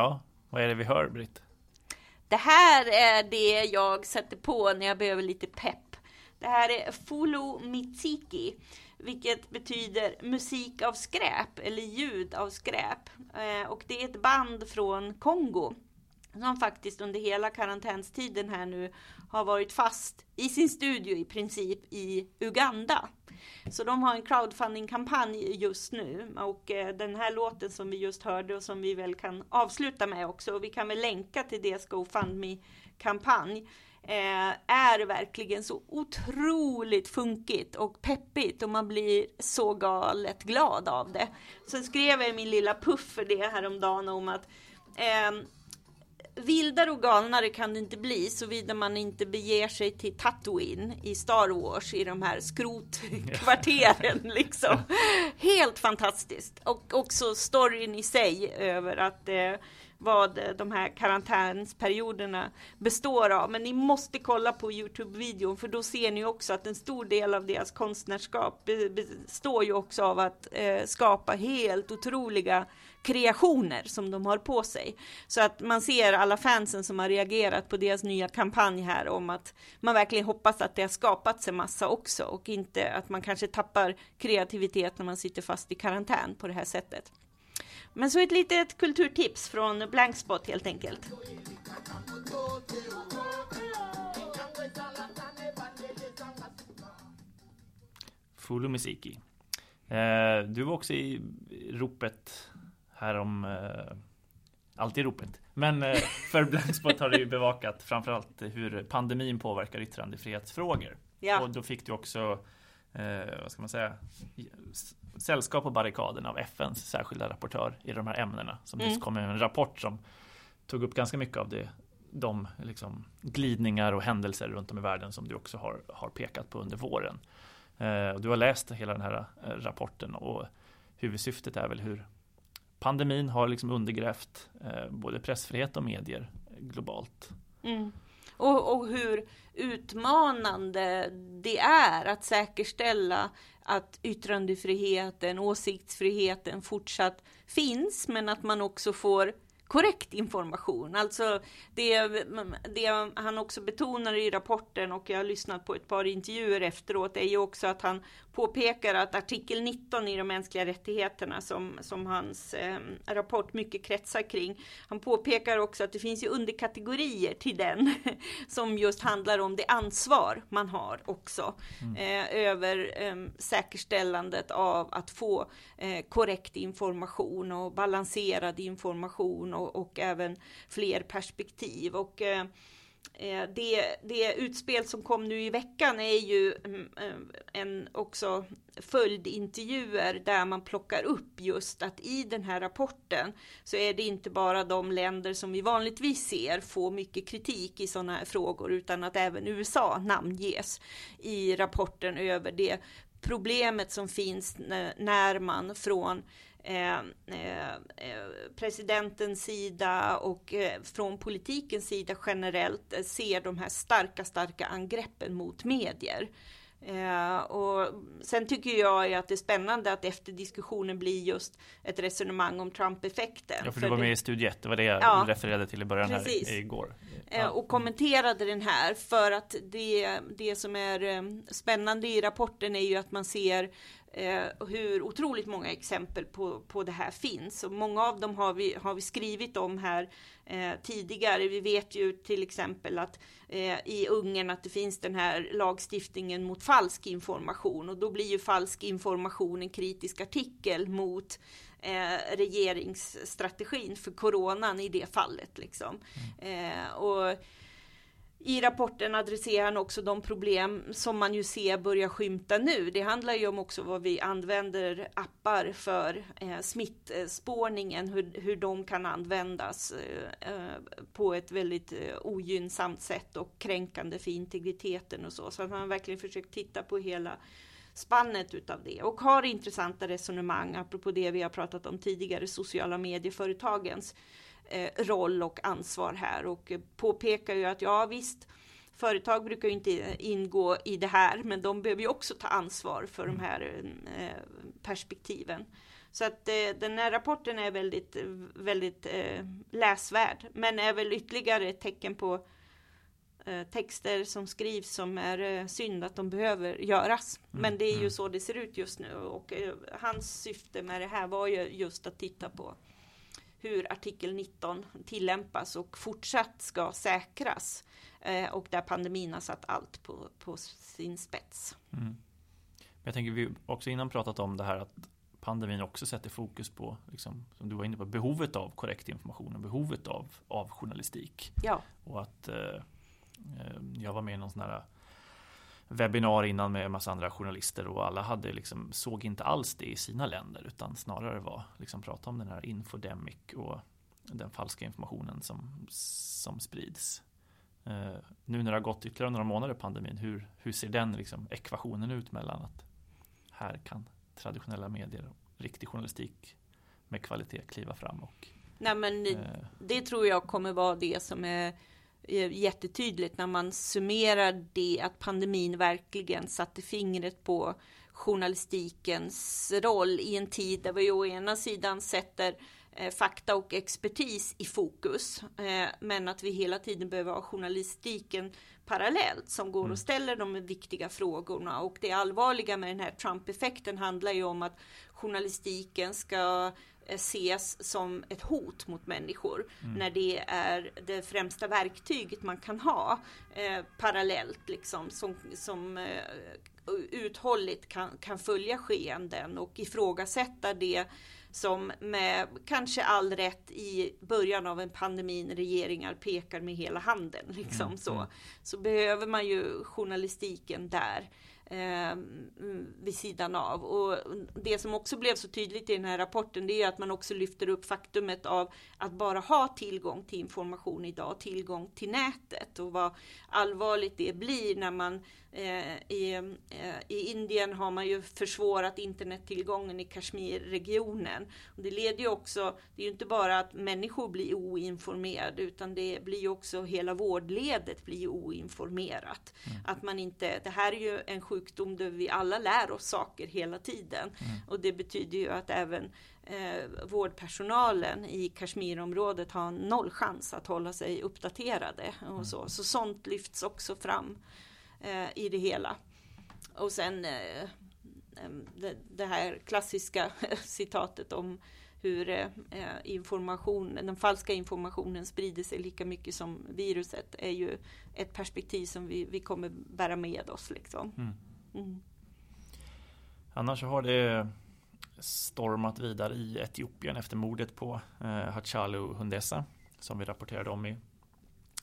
Ja, vad är det vi hör Britt? Det här är det jag sätter på när jag behöver lite pepp. Det här är Fulu Mitsiki, vilket betyder musik av skräp eller ljud av skräp. Eh, och det är ett band från Kongo som faktiskt under hela karantänstiden här nu har varit fast i sin studio i princip i Uganda. Så de har en crowdfunding-kampanj just nu och eh, den här låten som vi just hörde och som vi väl kan avsluta med också och vi kan väl länka till deras GoFundMe-kampanj eh, är verkligen så otroligt funkigt och peppigt och man blir så galet glad av det. Sen skrev jag i min lilla puff för det häromdagen om att eh, vildare och galnare kan det inte bli såvida man inte beger sig till Tatooine i Star Wars i de här skrotkvarteren liksom. Helt fantastiskt och också storyn i sig över att eh, vad de här karantänsperioderna består av. Men ni måste kolla på Youtube-videon för då ser ni också att en stor del av deras konstnärskap består ju också av att eh, skapa helt otroliga kreationer som de har på sig. Så att man ser alla fansen som har reagerat på deras nya kampanj här om att man verkligen hoppas att det har skapats en massa också och inte att man kanske tappar kreativitet när man sitter fast i karantän på det här sättet. Men så ett litet kulturtips från Blankspot helt enkelt. Fulu Musiki, Eh, du var också i ropet här om eh, Alltid ropet. Men eh, för Blankspot har du ju bevakat framförallt hur pandemin påverkar yttrandefrihetsfrågor. Ja. Och då fick du också, eh, vad ska man säga, sällskap på barrikaden av FNs särskilda rapportör i de här ämnena. Som mm. just kom med en rapport som tog upp ganska mycket av det, de liksom, glidningar och händelser runt om i världen som du också har, har pekat på under våren. Eh, och du har läst hela den här eh, rapporten och huvudsyftet är väl hur pandemin har liksom undergrävt eh, både pressfrihet och medier globalt. Mm. Och, och, hur utmanande det är att säkerställa att yttrandefriheten, åsiktsfriheten fortsatt finns, men att man också får korrekt information. Alltså det, det han också betonar i rapporten och jag har lyssnat på ett par intervjuer efteråt är ju också att han påpekar att artikel 19 i de mänskliga rättigheterna som, som hans eh, rapport mycket kretsar kring. Han påpekar också att det finns ju underkategorier till den som just handlar om det ansvar man har också mm. eh, över eh, säkerställandet av att få eh, korrekt information och balanserad information och, och även fler perspektiv. Och, eh, eh, det, det utspel som kom nu i veckan är ju mm, eh, en också följdintervjuer där man plockar upp just att i den här rapporten så är det inte bara de länder som vi vanligtvis ser få mycket kritik i sådana här frågor utan att även USA namnges i rapporten över det problemet som finns när man från Eh, eh, eh, presidentens sida och eh, från politikens sida generellt ser de här starka, starka angreppen mot medier. Och sen tycker jag att det är spännande att efter diskussionen blir just ett resonemang om Trump-effekten. Ja, för du var med i studie 1, det var det jag ja, refererade till i början precis. här igår. Ja. och kommenterade den här för att det, det som är spännande i rapporten är ju att man ser eh, hur otroligt många exempel på, på det här finns. Och många av dem har vi, har vi skrivit om här eh, tidigare. Vi vet ju till exempel att eh, i Ungern att det finns den här lagstiftningen mot falsk information och då blir ju falsk information en kritisk artikel mot eh, regeringsstrategin för coronan i det fallet. Liksom. Mm. Eh, och i rapporten adresserar han också de problem som man ju ser börjar skymta nu. Det handlar ju om också vad vi använder appar för eh, smittspårningen, hur, hur de kan användas eh, eh, på ett väldigt eh, ogynnsamt sätt och kränkande för integriteten och så. Så att man verkligen försökt titta på hela spannet utav det och har intressanta resonemang apropå det vi har pratat om tidigare, sociala medieföretagens eh, roll och ansvar här och påpekar ju att ja visst, företag brukar ju inte ingå i det här, men de behöver ju också ta ansvar för de här eh, perspektiven. Så att eh, den här rapporten är väldigt, väldigt eh, läsvärd. Men är väl ytterligare ett tecken på eh, texter som skrivs som är eh, synd att de behöver göras. Mm, Men det är ju mm. så det ser ut just nu. Och eh, hans syfte med det här var ju just att titta på hur artikel 19 tillämpas och fortsatt ska säkras. Eh, och där pandemin har satt allt på, på sin spets. Mm. Jag tänker vi också innan pratat om det här att pandemin också sätter fokus på, liksom, som du var inne på, behovet av korrekt information och behovet av, av journalistik. Ja, Och att eh, eh, jag var med i någon sån här webbinar innan med en massa andra journalister och alla hade liksom, såg inte alls det i sina länder utan snarare var liksom prata om den här infodemic och den falska informationen som, som sprids. Eh, nu när det har gått ytterligare några månader pandemin, hur, hur ser den liksom, ekvationen ut mellan att här kan traditionella medier och riktig journalistik med kvalitet kliva fram och nej men eh, det tror jag kommer vara det som är jättetydligt när man summerar det att pandemin verkligen satte fingret på journalistikens roll i en tid där vi å ena sidan sätter eh, fakta och expertis i fokus, eh, men att vi hela tiden behöver ha journalistiken parallellt som går Mm. och ställer de viktiga frågorna. Och det allvarliga med den här Trump-effekten handlar ju om att journalistiken ska eh, ses som ett hot mot människor Mm. när det är det främsta verktyget man kan ha eh, parallellt liksom som, som eh, uthålligt kan, kan följa skeenden och ifrågasätta det som med kanske all rätt i början av en pandemin regeringar pekar med hela handen. Liksom Mm, så. mm. så behöver man ju journalistiken där eh, vid sidan av. Och det som också blev så tydligt i den här rapporten det är att man också lyfter upp faktumet av att bara ha tillgång till information idag, tillgång till nätet och vad allvarligt det blir när man eh, i, eh, i Indien har man ju försvårat internettillgången i Kashmirregionen. Det leder ju också, det är ju inte bara att människor blir oinformerade utan det blir ju också hela vårdledet blir oinformerat. Att man inte, det här är ju en sjukdom där vi alla lär oss saker hela tiden. Och det betyder ju att även eh, vårdpersonalen i Kashmirområdet har noll chans att hålla sig uppdaterade. Och så. så sånt lyfts också fram eh, i det hela. Och sen eh, em, det, det här klassiska citatet om hur eh, information, den falska informationen sprider sig lika mycket som viruset är ju ett perspektiv som vi, vi kommer bära med oss. Liksom. Mm. Mm. Annars har det stormat vidare i Etiopien efter mordet på eh, Hachalu Hundessa som vi rapporterade om i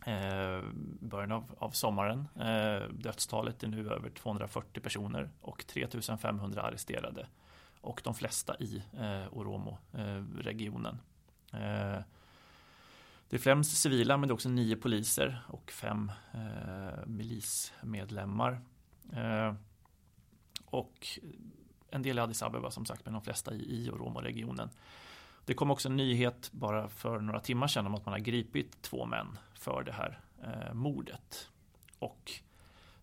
eh, början av, av sommaren. Eh, dödstalet är nu över 240 personer och 3500 arresterade och de flesta i eh, Oromo-regionen. Eh, eh, det är främst civila men det är också nio poliser och fem eh, milismedlemmar. Eh, och en del i Addis Abeba som sagt, men de flesta i, i Oromo-regionen. Det kom också en nyhet bara för några timmar sedan om att man har gripit två män för det här eh, mordet. Och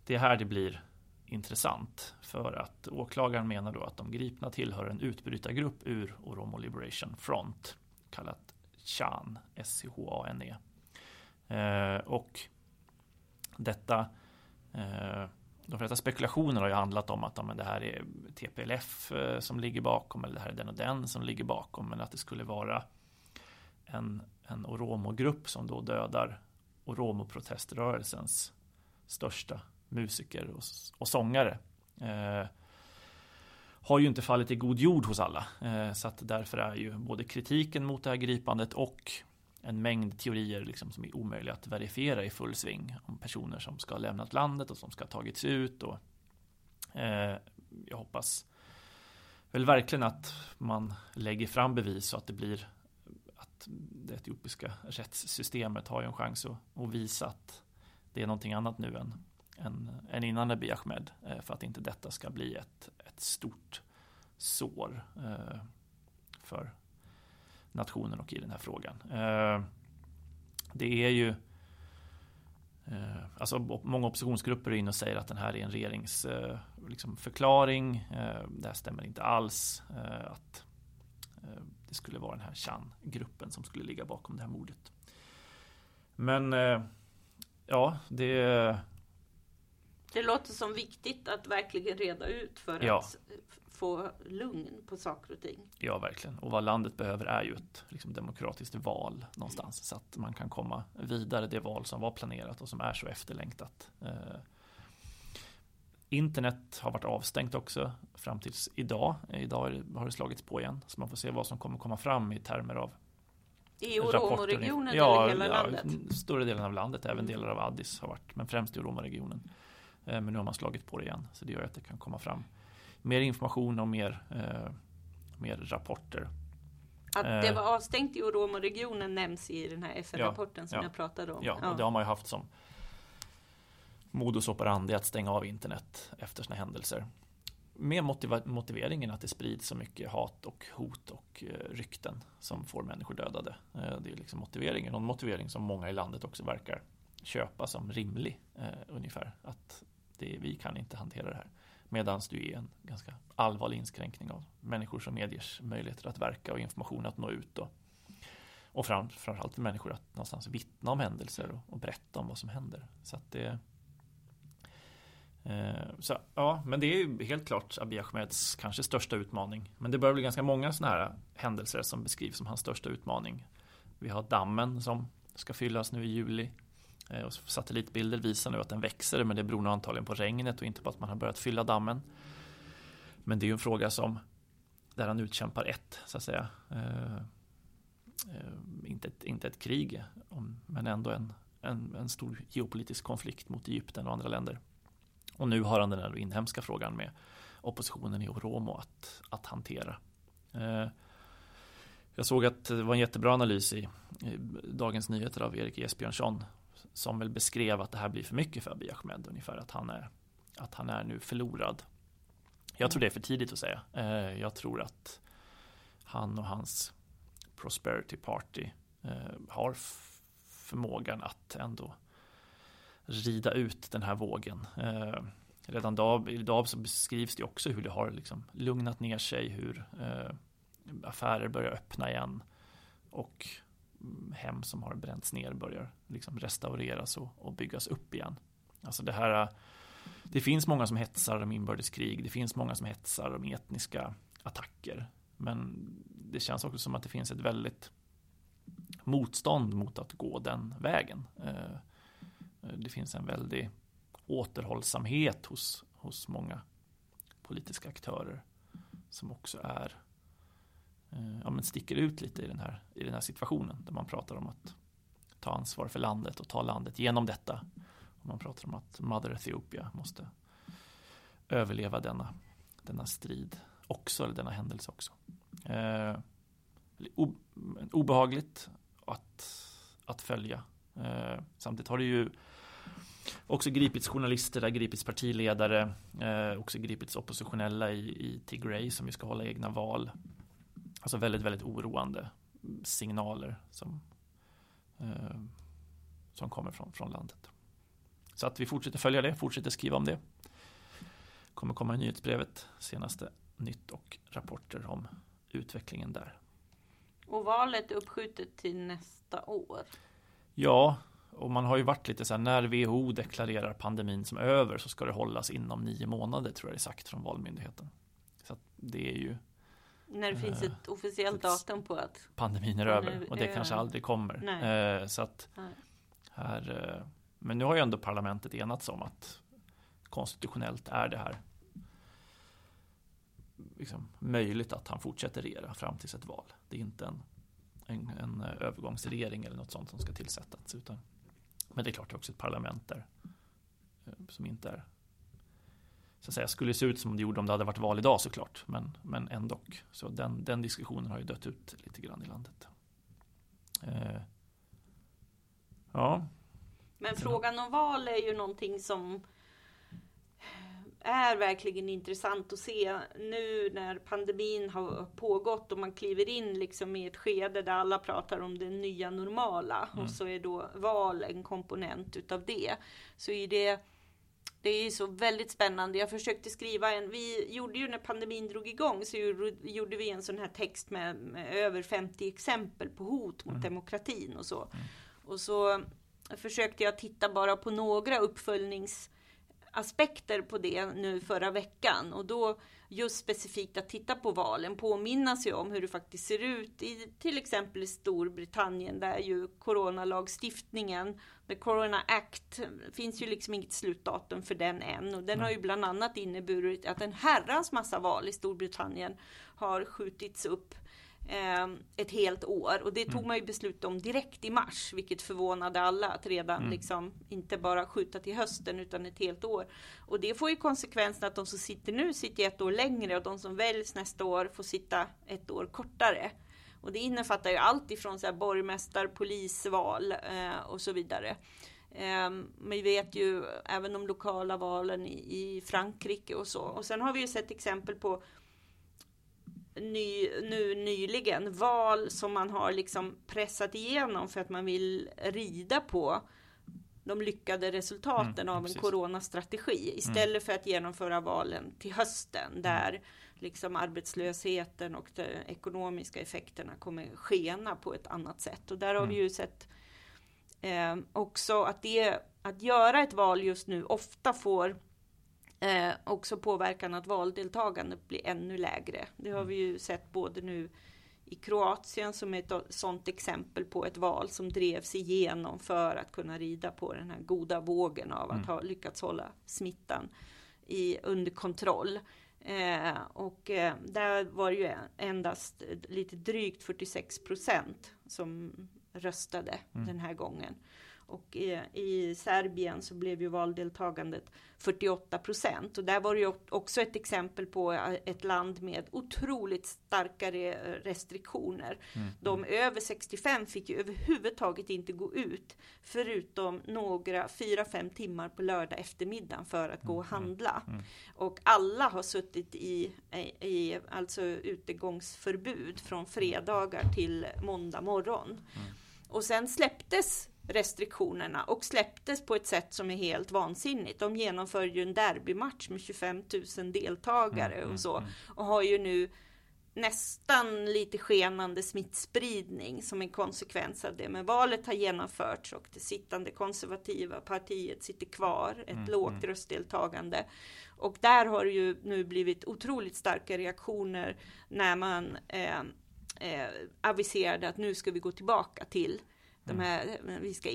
det är här det blir intressant för att åklagaren menar då att de gripna tillhör en utbrytargrupp ur Oromo Liberation Front kallat CHAN, S-C-H-A-N-E. Eh, och detta eh, de flesta spekulationer har ju handlat om att ja, men det här är TPLF eh, som ligger bakom eller det här är den och den som ligger bakom men att det skulle vara en, en Oromo-grupp som då dödar Oromo-proteströrelsens största musiker och, och sångare. Eh, har ju inte fallit i god jord hos alla. Eh, så att därför är ju både kritiken mot det här gripandet och en mängd teorier liksom som är omöjliga att verifiera i full sving om personer som ska ha lämnat landet och som ska ha tagits ut. Och, eh, jag hoppas väl verkligen att man lägger fram bevis så att det blir det etiopiska rättssystemet har ju en chans att, att visa att det är någonting annat nu än, än, än innan Abiy Ahmed eh, för att inte detta ska bli ett, ett stort sår eh, för nationen och i den här frågan. Eh, det är ju eh, Alltså många oppositionsgrupper är inne och säger att den här är en regeringsförklaring. Eh, liksom det här stämmer inte alls. att det skulle vara den här Chan-gruppen som skulle ligga bakom det här mordet. Men eh, ja, det Det låter som viktigt att verkligen reda ut för Ja. att få lugn på saker och ting. Ja, verkligen. Och vad landet behöver är ju ett liksom, demokratiskt val någonstans. Så att man kan komma vidare det val som var planerat och som är så efterlängtat. Internet har varit avstängt också fram tills idag. Idag har det slagits på igen. Så man får se vad som kommer komma fram i termer av I. Oromo-regionen Ja, eller hela ja, landet? Större delen av landet, även Mm. delar av Addis har varit, men främst i Oromo-regionen. Eh, Men nu har man slagit på det igen, så det gör att det kan komma fram mer information och mer, eh, mer rapporter. Att det Eh. var avstängt i Oromo-regionen nämns i den här FN-rapporten som ja, jag pratade om. Ja, och det har man ju haft som modus operandi att stänga av internet efter sådana händelser. Med motiveringen att det sprids så mycket hat och hot och eh, rykten som får människor dödade. Eh, det är liksom motiveringen och en motivering som många i landet också verkar köpa som rimlig eh, ungefär. Att det, vi kan inte hantera det här. Medan det är en ganska allvarlig inskränkning av människors och mediers möjligheter att verka och information att nå ut. Och, och fram, framförallt för människor att någonstans vittna om händelser och, och berätta om vad som händer. Så att det Eh, så, ja, men det är ju helt klart Abiy Ahmeds kanske största utmaning. Men det börjar bli ganska många sådana här händelser som beskrivs som hans största utmaning. Vi har dammen som ska fyllas nu i juli. Eh, och satellitbilder visar nu att den växer men det beror nog antagligen på regnet och inte på att man har börjat fylla dammen. Men det är ju en fråga som där han utkämpar ett, så att säga. Eh, eh, inte, ett, inte ett krig, men ändå en, en, en stor geopolitisk konflikt mot Egypten och andra länder. Och nu har han den här inhemska frågan med oppositionen i Oromo att, att hantera. Eh, jag såg att det var en jättebra analys i, i Dagens Nyheter av Erik Esbjörnsson som väl beskrev att det här blir för mycket för Abiy Ahmed ungefär att han är att han är nu förlorad. Jag tror det är för tidigt att säga. Eh, jag tror att han och hans Prosperity Party eh, har förmågan att ändå rida ut den här vågen. Eh, redan idag så beskrivs det också hur det har liksom lugnat ner sig, hur eh, affärer börjar öppna igen och hem som har bränts ner börjar liksom restaureras och, och byggas upp igen. Alltså det här det finns många som hetsar om inbördeskrig. Det finns många som hetsar om etniska attacker. Men det känns också som att det finns ett väldigt motstånd mot att gå den vägen. Eh, Eh, det finns en väldig återhållsamhet hos, hos många politiska aktörer som också är eh, ja, men sticker ut lite i den, här, i den här situationen där man pratar om att ta ansvar för landet och ta landet genom detta. Och man pratar om att Mother Ethiopia måste överleva denna, denna strid också, eller denna händelse också. Eh, obehagligt att, att följa. Eh, samtidigt har det ju också gripits journalister, där gripits partiledare, eh, också gripits oppositionella i, i Tigray som ju ska hålla egna val. Alltså väldigt, väldigt oroande signaler som, eh, som kommer från, från landet. Så att vi fortsätter följa det, fortsätter skriva om det. Kommer komma i nyhetsbrevet, senaste nytt och rapporter om utvecklingen där. Och valet är uppskjutet till nästa år. Ja, och man har ju varit lite så här, när WHO deklarerar pandemin som över så ska det hållas inom nio månader tror jag det är sagt från Valmyndigheten. Så att det är ju När det finns Eh, ett officiellt datum på att pandemin är över och det kanske aldrig kommer. Nej. Eh, så att här, eh, men nu har ju ändå parlamentet enats om att konstitutionellt är det här liksom, möjligt att han fortsätter regera fram tills ett val. Det är inte en, en, en eh, övergångsregering eller något sånt som ska tillsättas. Utan, men det är klart det är också ett parlament där eh, som inte är så att säga, skulle se ut som det gjorde om det hade varit val idag såklart. Men, men ändå. Så den, den diskussionen har ju dött ut lite grann i landet. Eh, ja, Men frågan om val är ju någonting som är verkligen intressant att se nu när pandemin har pågått och man kliver in liksom i ett skede där alla pratar om det nya normala Mm. och så är då val en komponent utav det. Så är det Det är så väldigt spännande. Jag försökte skriva en, vi gjorde ju när pandemin drog igång så gjorde vi en sån här text med, med över 50 exempel på hot mot mm. demokratin och så. Mm. Och så försökte jag titta bara på några uppföljningsaspekter på det nu förra veckan. Och då just specifikt att titta på valen, påminna sig om hur det faktiskt ser ut i till exempel i Storbritannien där ju coronalagstiftningen, the Corona Act, finns ju liksom inget slutdatum för den än. Och den har ju bland annat inneburit att en herrans massa val i Storbritannien har skjutits upp ett helt år och det tog mm. man ju beslut om direkt i mars, vilket förvånade alla att redan mm. liksom inte bara skjuta till hösten utan ett helt år. Och det får ju konsekvensen att de som sitter nu sitter ett år längre och de som väljs nästa år får sitta ett år kortare. Och det innefattar ju allt ifrån så här borgmästar, polisval eh, och så vidare. Um, vi vet ju även de lokala valen i, i Frankrike och så. Och sen har vi ju sett exempel på ny, nu nyligen val som man har liksom pressat igenom för att man vill rida på de lyckade resultaten mm, av en coronastrategi istället mm. för att genomföra valen till hösten mm. där liksom arbetslösheten och de ekonomiska effekterna kommer skena på ett annat sätt. Och där har vi mm. ju sett eh, också att det att göra ett val just nu ofta får Eh, också påverkan att valdeltagandet blir ännu lägre. Det har vi ju sett både nu i Kroatien som är ett sådant exempel på ett val som drevs igenom för att kunna rida på den här goda vågen av att mm. ha lyckats hålla smittan i, under kontroll. Eh, och eh, där var det ju endast lite drygt 46 procent som röstade mm. den här gången. Och i, i Serbien så blev ju valdeltagandet 48 procent. Och där var det ju också ett exempel på ett land med otroligt starka restriktioner. Mm. De över 65 fick ju överhuvudtaget inte gå ut förutom några 4-5 timmar på lördag eftermiddag för att gå och mm, mm, handla. Mm. Och alla har suttit i, i alltså utegångsförbud från fredagar till måndag morgon. Mm. Och sen släpptes restriktionerna och släpptes på ett sätt som är helt vansinnigt. De genomför ju en derbymatch med 25 000 deltagare mm, och så mm, mm. och har ju nu nästan lite skenande smittspridning som en konsekvens av det. Men valet har genomförts och det sittande konservativa partiet sitter kvar, ett mm, lågt mm. röstdeltagande. Och där har det ju nu blivit otroligt starka reaktioner när man eh, eh, aviserade att nu ska vi gå tillbaka till de mm. här, vi ska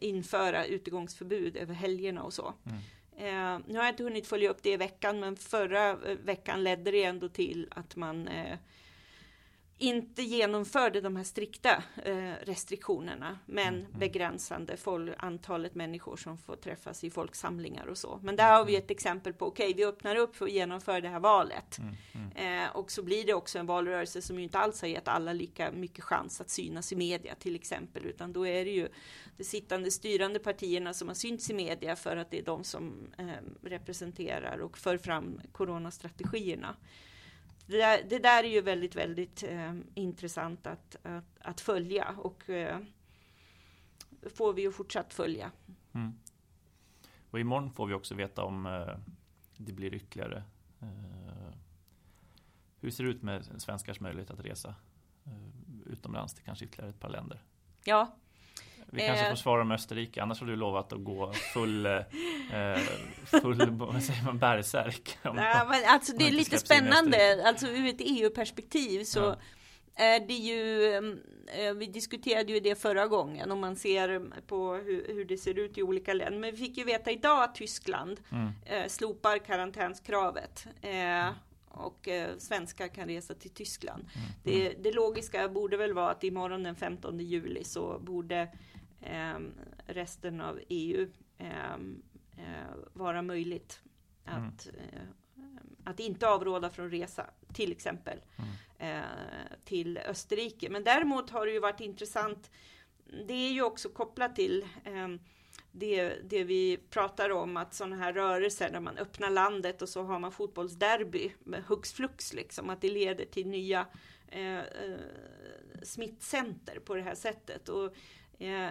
införa utegångsförbud över helgerna och så. Mm. Eh, nu har jag inte hunnit följa upp det i veckan, men förra eh, veckan ledde det ändå till att man eh, inte genomförde de här strikta eh, restriktionerna, men mm, mm. begränsande för antalet människor som får träffas i folksamlingar och så. Men där har vi mm. ett exempel på, okej, okay, vi öppnar upp för att genomföra det här valet. Mm, mm. Eh, och så blir det också en valrörelse som ju inte alls har gett alla lika mycket chans att synas i media till exempel, utan då är det ju de sittande styrande partierna som har synts i media för att det är de som eh, representerar och för fram coronastrategierna det där, det där är ju väldigt, väldigt eh, intressant att, att, att, följa och eh, får vi ju fortsatt följa. Mm. Och imorgon får vi också veta om eh, det blir ytterligare. Eh, hur ser det ut med svenskars möjlighet att resa eh, utomlands till kanske ytterligare ett par länder? Ja, vi kanske får eh. svara om Österrike, annars har du lovat att gå full, eh, full vad säger man, bärsärk. Nej, men alltså det är lite spännande, alltså ur ett EU-perspektiv så ja. är det ju, eh, vi diskuterade ju det förra gången om man ser på hur, hur, det ser ut i olika länder. Men vi fick ju veta idag att Tyskland mm. eh, slopar karantänskravet. Eh, och eh, svenskar kan resa till Tyskland. Mm. Det, det, logiska borde väl vara att imorgon den 15 juli så borde resten av EU ehm, eh, vara möjligt att, mm. Att inte avråda från resa, till exempel mm. Eh, till Österrike. Men däremot har det ju varit intressant. Det är ju också kopplat till ehm, det, det, vi pratar om, att sådana här rörelser där man öppnar landet och så har man fotbollsderby med hux flux, liksom, att det leder till nya eh, smittcenter på det här sättet. Och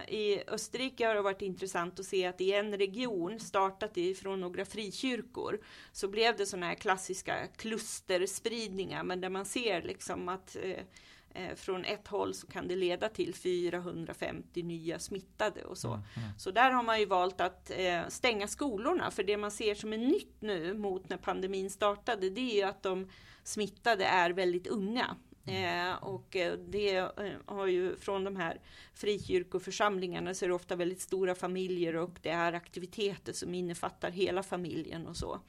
I Österrike har det varit intressant att se att i en region, startat ifrån några frikyrkor, så blev det sådana här klassiska klusterspridningar, men där man ser liksom att eh, eh, från ett håll så kan det leda till 450 nya smittade och så. Mm, mm. Så där har man ju valt att eh, stänga skolorna, för det man ser som är nytt nu mot när pandemin startade, det är ju att de smittade är väldigt unga. Mm. Eh, och eh, det eh, har ju från de här frikyrkoförsamlingarna så är det ofta väldigt stora familjer och det är aktiviteter som innefattar hela familjen och så.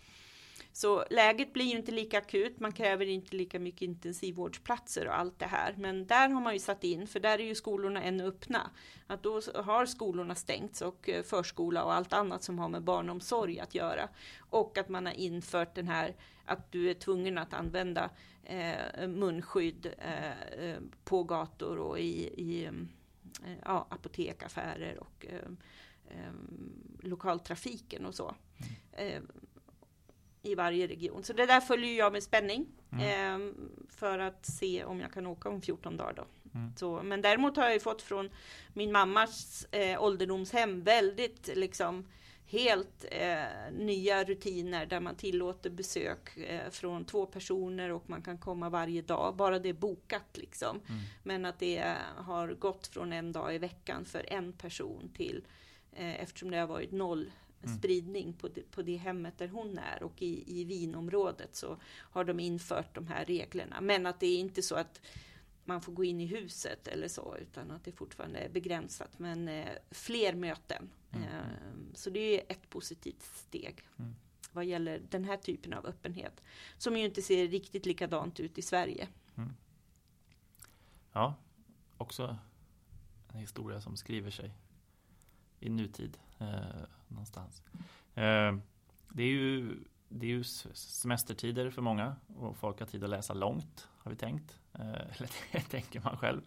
Så läget blir ju inte lika akut, man kräver inte lika mycket intensivvårdsplatser och allt det här. Men där har man ju satt in, för där är ju skolorna ännu öppna. Att då har skolorna stängts och eh, förskola och allt annat som har med barnomsorg att göra. Och att man har infört den här att du är tvungen att använda eh, munskydd eh, eh på gator och i, i eh, ja, apotek, affärer och eh, lokaltrafiken och så. Mm i varje region. Så det där följer jag med spänning. Mm. För att se om jag kan åka om 14 dagar då. Mm. Så, men däremot har jag ju fått från min mammas eh, ålderdomshem väldigt liksom helt eh, nya rutiner där man tillåter besök eh, från två personer och man kan komma varje dag. Bara det är bokat liksom. Mm. Men att det har gått från en dag i veckan för en person till eh, eftersom det har varit noll mm. spridning på det, på det hemmet där hon är och i, i vinområdet så har de infört de här reglerna. Men att det är inte så att man får gå in i huset eller så utan att det fortfarande är begränsat. Men eh, fler möten. Mm. Eh, så det är ett positivt steg. Mm. Vad gäller den här typen av öppenhet. Som ju inte ser riktigt likadant ut i Sverige. Mm. Ja, också en historia som skriver sig i nutid eh, någonstans. Eh, det är ju det är ju semestertider för många och folk har tid att läsa långt har vi tänkt. Eh, eller det tänker man själv.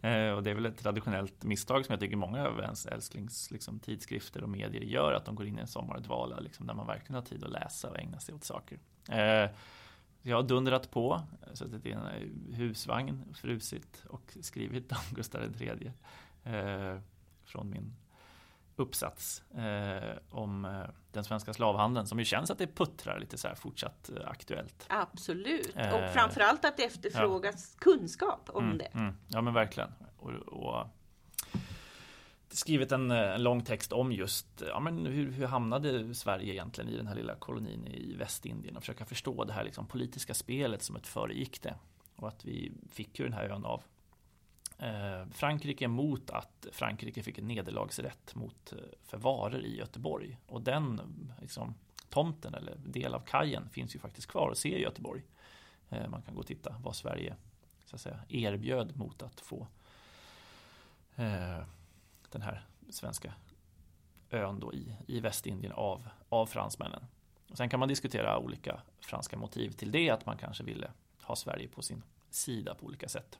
Eh, och det är väl ett traditionellt misstag som jag tycker många av ens älsklings liksom, tidskrifter och medier gör. Att de går in i en sommardvala liksom, där man verkligen har tid att läsa och ägna sig åt saker. Eh, jag har dundrat på, suttit i en husvagn, frusit och skrivit om Gustav III. Från min uppsats eh, om eh, den svenska slavhandeln som ju känns att det puttrar lite så här fortsatt eh, aktuellt. Absolut, och eh, framförallt att det efterfrågas ja. kunskap om mm, det. Mm, ja men verkligen. Och, och skrivit en, en, lång text om just ja, men hur, hur hamnade Sverige egentligen i den här lilla kolonin i Västindien och försöka förstå det här liksom, politiska spelet som ett föregick det. Och att vi fick ju den här ön av Eh, Eh, Frankrike mot att Frankrike fick en nederlagsrätt mot, förvarer för varor i Göteborg. Och den liksom, tomten eller del av kajen finns ju faktiskt kvar att se i Göteborg. Eh, man kan gå och titta vad Sverige så att säga, erbjöd mot att få den här svenska ön då i, i Västindien av, av fransmännen. Och sen kan man diskutera olika franska motiv till det, att man kanske ville ha Sverige på sin sida på olika sätt.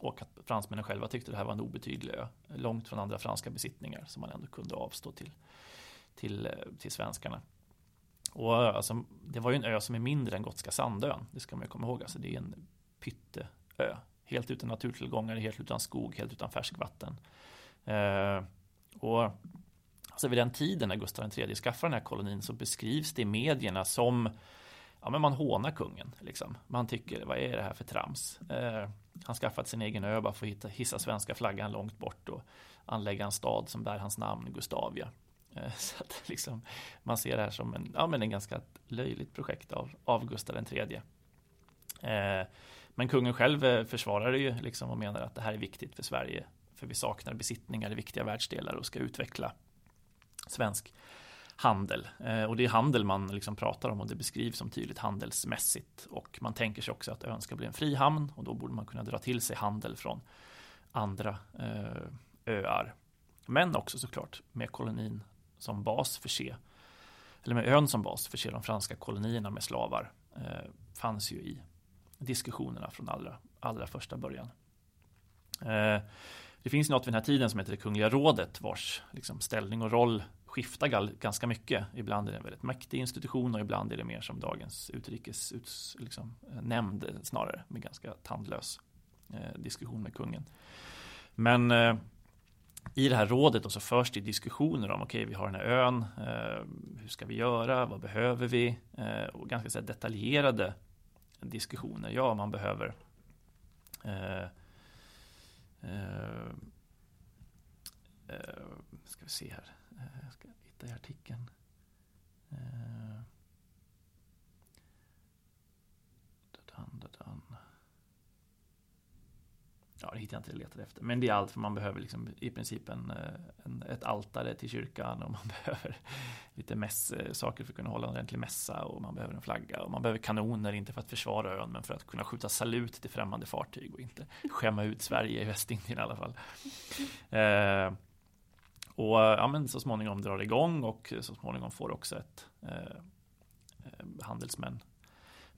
Och att fransmännen själva tyckte det här var en obetydlig ö. Långt från andra franska besittningar som man ändå kunde avstå till, till, eh, till svenskarna. Och eh, alltså, det var ju en ö som är mindre än Gotska Sandön. Det ska man komma ihåg. Alltså, det är en pytteö. Helt utan naturtillgångar, helt utan skog, helt utan färskvatten. Eh, och alltså vid den tiden när Gustav III skaffar den här kolonin så beskrivs det i medierna som ja, men man hånar kungen. Liksom. Man tycker, vad är det här för trams? Eh, han skaffat sin egen ö bara för att hissa svenska flaggan långt bort och anlägga en stad som bär hans namn, Gustavia. Eh, så att liksom, man ser det här som en, ja, men en ganska löjligt projekt av, av Gustav III. Eh, men kungen själv eh, försvarar det ju liksom och menar att det här är viktigt för Sverige. För vi saknar besittningar i viktiga världsdelar och ska utveckla svensk handel. Eh, och det är handel man liksom pratar om och det beskrivs som tydligt handelsmässigt. Och man tänker sig också att ön ska bli en frihamn och då borde man kunna dra till sig handel från andra eh, öar. Men också såklart med kolonin som bas förse, eller med ön som bas förse de franska kolonierna med slavar. Eh, fanns ju i diskussionerna från allra, allra första början. Det finns något vid den här tiden som heter det Kungliga rådet vars liksom, ställning och roll skiftar ganska mycket. Ibland är det en väldigt mäktig institution och ibland är det mer som dagens utrikesnämnd liksom, eh, snarare med ganska tandlös eh, diskussion med kungen. Men eh, i det här rådet och så förs det diskussioner om okej, okay, vi har den här ön. Eh, hur ska vi göra? Vad behöver vi? Eh, och ganska så detaljerade diskussioner. Ja, man behöver eh, Uh, uh, ska vi se här. Eh, jag ska hitta i artikeln. Ja, det hittar jag inte letade efter. Men det är allt för man behöver liksom i princip en, eh, en, ett altare till kyrkan och man behöver lite mäss-saker eh, för att kunna hålla en ordentlig mässa och man behöver en flagga och man behöver kanoner, inte för att försvara ön men för att kunna skjuta salut till främmande fartyg och inte skämma ut Sverige i Västindien i alla fall. Eh, och ja, men så småningom drar det igång och så småningom får också ett eh, eh handelsmän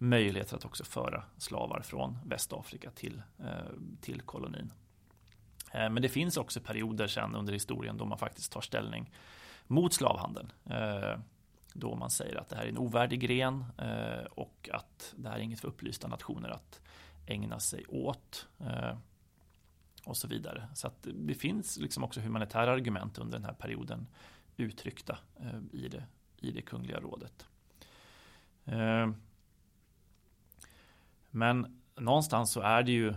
möjligheter att också föra slavar från Västafrika till, eh, till kolonin. Eh, men det finns också perioder sen under historien då man faktiskt tar ställning mot slavhandeln. Eh, då man säger att det här är en ovärdig gren och att det här är inget för upplysta nationer att ägna sig åt. Och så vidare. Så att det finns liksom också humanitära argument under den här perioden uttryckta i det, i det kungliga rådet. Men någonstans så är det ju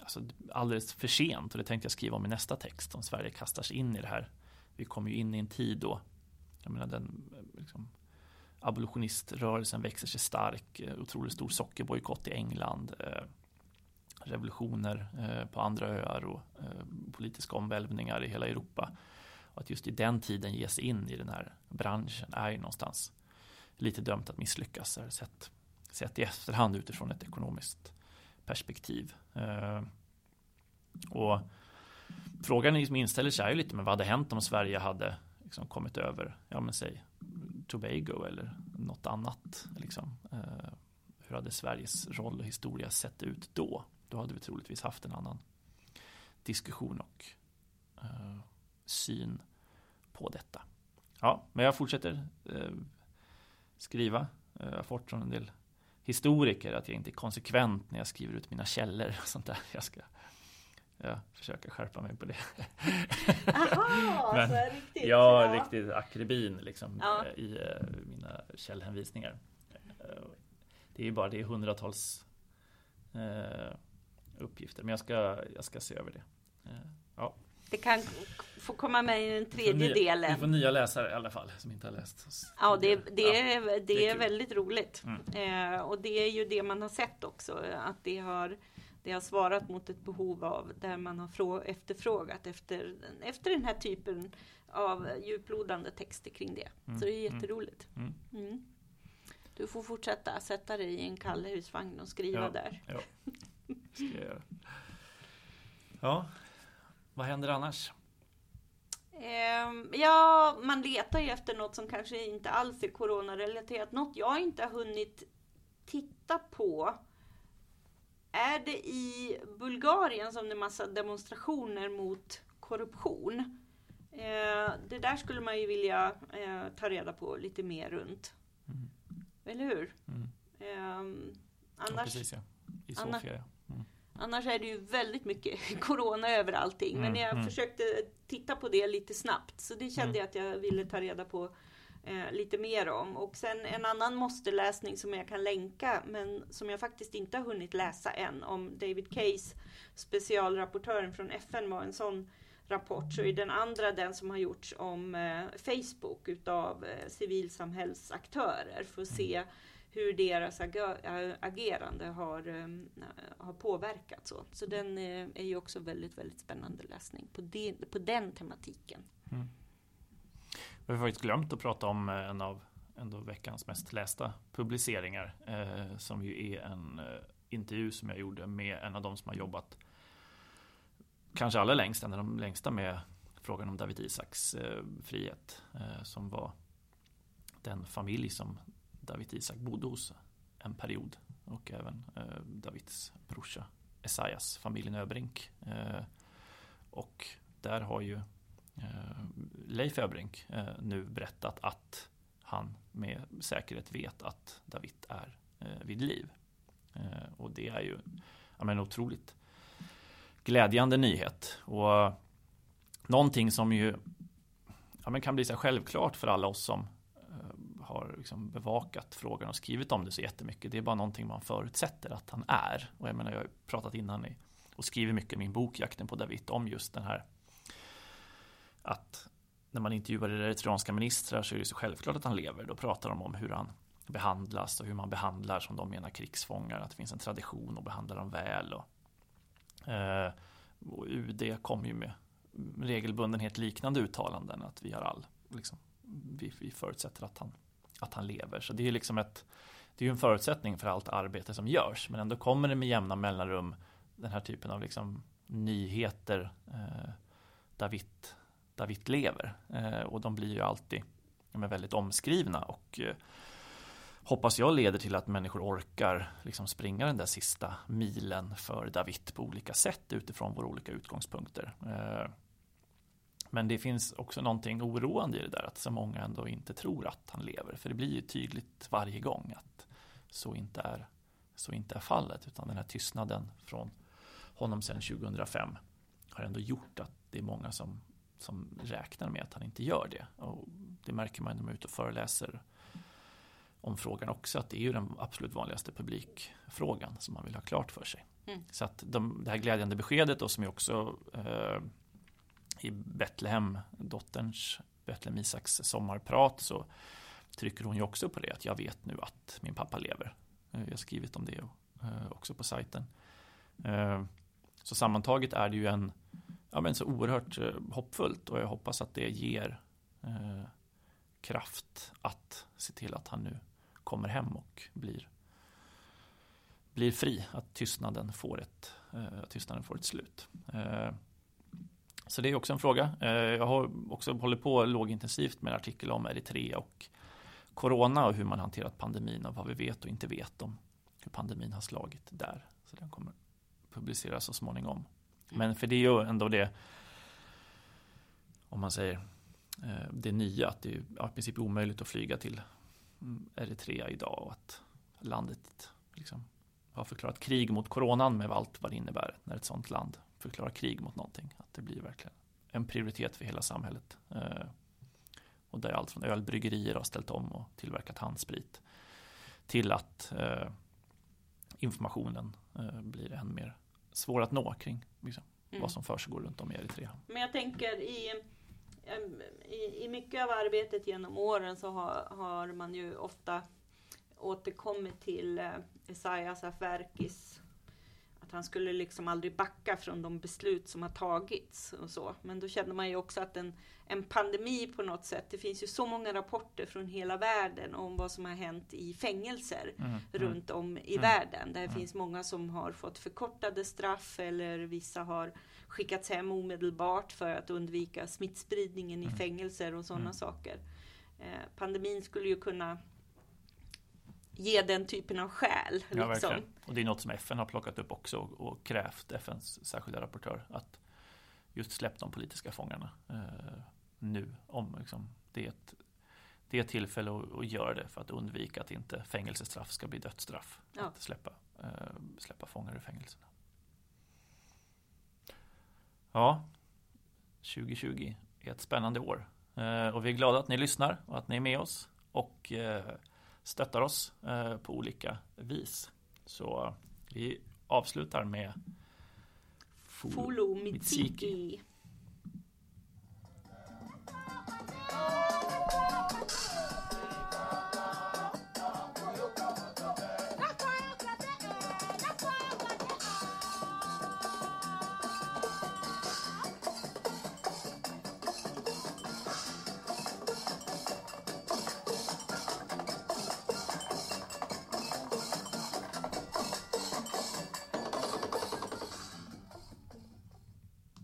alltså, alldeles för sent och det tänkte jag skriva om i nästa text om Sverige kastar sig in i det här. Vi kommer ju in i en tid då jag menar den liksom, abolitioniströrelsen växer sig stark, eh, otroligt stor sockerbojkott i England, eh, revolutioner eh, på andra öar och eh, politiska omvälvningar i hela Europa. Och att just i den tiden ge sig in i den här branschen är ju någonstans lite dömt att misslyckas. Sett sett i efterhand utifrån ett ekonomiskt perspektiv. Eh, och frågan som inställer sig är ju lite, men vad hade hänt om Sverige hade liksom kommit över, ja men säg Tobago eller något annat. Liksom. Eh, hur hade Sveriges roll och historia sett ut då? Då hade vi troligtvis haft en annan diskussion och eh, syn på detta. Ja, men jag fortsätter skriva. Jag har fått från en del historiker att jag inte är konsekvent när jag skriver ut mina källor och sånt där. Jag ska ja, försöka skärpa mig på det. Aha, Men, så riktigt. Ja, ja, riktigt akribin liksom ja. Eh, i uh, mina källhänvisningar. Uh, det är ju bara det är hundratals uppgifter, men jag ska, jag ska se över det. ja. Det kan få komma med i den tredje delen. Vi får nya läsare i alla fall som inte har läst. Ja, det, det, ja, är, det, det är, är väldigt roligt. Mm. Eh, och det är ju det man har sett också, att det har, det har svarat mot ett behov av där man har efterfrågat efter, efter den här typen av djuplodande texter kring det. Mm. Så det är mm. jätteroligt. Mm. Mm. Du får fortsätta sätta dig i en kallhusvagn och skriva ja, där. Ja, ska jag göra. Ja, vad händer annars? Um, ja, man letar ju efter något som kanske inte alls är coronarelaterat. Något jag inte har hunnit titta på. Är det i Bulgarien som det är massa demonstrationer mot korruption? Uh, det där skulle man ju vilja uh, ta reda på lite mer runt. Mm. Eller hur? Mm. Um, annars, ja, precis ja. I Sofia annars, ja. Annars är det ju väldigt mycket Corona över allting. Mm, men jag mm. försökte titta på det lite snabbt. Så det kände mm. jag att jag ville ta reda på eh, lite mer om. Och sen en annan måste-läsning som jag kan länka. Men som jag faktiskt inte har hunnit läsa än. Om David Case, specialrapportören från FN var en sån rapport. Så är den andra den som har gjorts om eh, Facebook utav eh, civilsamhällsaktörer. För att se hur deras agerande har, ehm, har påverkat. Så, så den eh, är ju också väldigt, väldigt spännande läsning på, det, på den tematiken. Mm. Vi har faktiskt glömt att prata om eh, en av ändå veckans mest lästa publiceringar eh, som ju är en eh, intervju som jag gjorde med en av de som har jobbat kanske allra längst, en av de längsta med frågan om David Isaks eh, frihet som var den familj som David Isak bodde hos en period och även eh, Davids brorsa Esaias, familjen Öbrink. Eh, och där har ju eh, Leif Öbrink eh, nu berättat att han med säkerhet vet att David är eh, vid liv. Eh, och det är ju menar, en otroligt glädjande nyhet. Och någonting som ju ja, men kan bli så självklart för alla oss som har liksom bevakat frågan och skrivit om det så jättemycket. Det är bara någonting man förutsätter att han är. Och jag menar, jag har pratat innan i, och skrivit mycket i min bok Jakten på David om just den här att när man intervjuar eritreanska ministrar så är det så självklart att han lever. Då pratar de om hur han behandlas och hur man behandlar som de menar krigsfångar. Att det finns en tradition att behandla dem väl. Och, eh, och UD kom ju med regelbundenhet liknande uttalanden. Att vi har all, liksom, vi, vi förutsätter att han, att han lever. Så det är liksom ett det är en förutsättning för allt arbete som görs. Men ändå kommer det med jämna mellanrum den här typen av liksom nyheter. Eh, David David lever. Eh, och de blir ju alltid de är väldigt omskrivna och eh, hoppas jag leder till att människor orkar liksom springa den där sista milen för David på olika sätt utifrån våra olika utgångspunkter. Eh, men det finns också någonting oroande i det där att så många ändå inte tror att han lever. För det blir ju tydligt varje gång att så inte är, så inte är fallet. Utan den här tystnaden från honom sedan 2005 har ändå gjort att det är många som som räknar med att han inte gör det. Och det märker man när man är ute och föreläser om frågan också, att det är ju den absolut vanligaste publikfrågan som man vill ha klart för sig. Mm. Så att de, det här glädjande beskedet då som är också eh, i Betlehem, dotterns Betlehem Isaks sommarprat så trycker hon ju också på det att jag vet nu att min pappa lever. Eh, jag har skrivit om det eh, också på sajten. Eh, så sammantaget är det ju en ja, men så oerhört hoppfullt och jag hoppas att det ger kraft att se till att han nu kommer hem och blir, blir fri. Att tystnaden får ett, tystnaden får ett slut. Så det är också en fråga. Eh, jag har också hållit på lågintensivt med en artikel om Eritrea och Corona och hur man hanterat pandemin och vad vi vet och inte vet om hur pandemin har slagit där. Så den kommer publiceras så småningom. Men för det är ju ändå det, om man säger eh, det nya, att det är i princip omöjligt att flyga till mm, Eritrea idag och att landet liksom har förklarat krig mot coronan med allt vad det innebär när ett sådant land förklarar krig mot någonting. Att det blir verkligen en prioritet för hela samhället. Eh, och där allt från ölbryggerier har ställt om och tillverkat handsprit till att eh, informationen blir än mer svår att nå kring liksom, mm. vad som försiggår runt om i Eritrea. Men jag tänker i, i, i mycket av arbetet genom åren så har, har man ju ofta återkommit till eh, Esaias Afwerkis att han skulle liksom aldrig backa från de beslut som har tagits och så. Men då känner man ju också att en, en pandemi på något sätt, det finns ju så många rapporter från hela världen om vad som har hänt i fängelser mm, mm. runt om i mm, världen. Där det mm. finns många som har fått förkortade straff eller vissa har skickats hem omedelbart för att undvika smittspridningen i mm. fängelser och sådana mm. saker. Eh, pandemin skulle ju kunna ge den typen av skäl. Ja, liksom. Och det är något som FN har plockat upp också och krävt FNs särskilda rapportör att just släpp de politiska fångarna eh, nu. Om liksom, det är ett det är ett tillfälle att, att göra det för att undvika att inte fängelsestraff ska bli dödsstraff. Ja. Att släppa, eh, släppa fångar ur fängelserna. Ja, 2020 är ett spännande år. Eh, och vi är glada att ni lyssnar och att ni är med oss. Och eh, stöttar oss eh, på olika vis. Så vi avslutar med Fulu Mitsiki.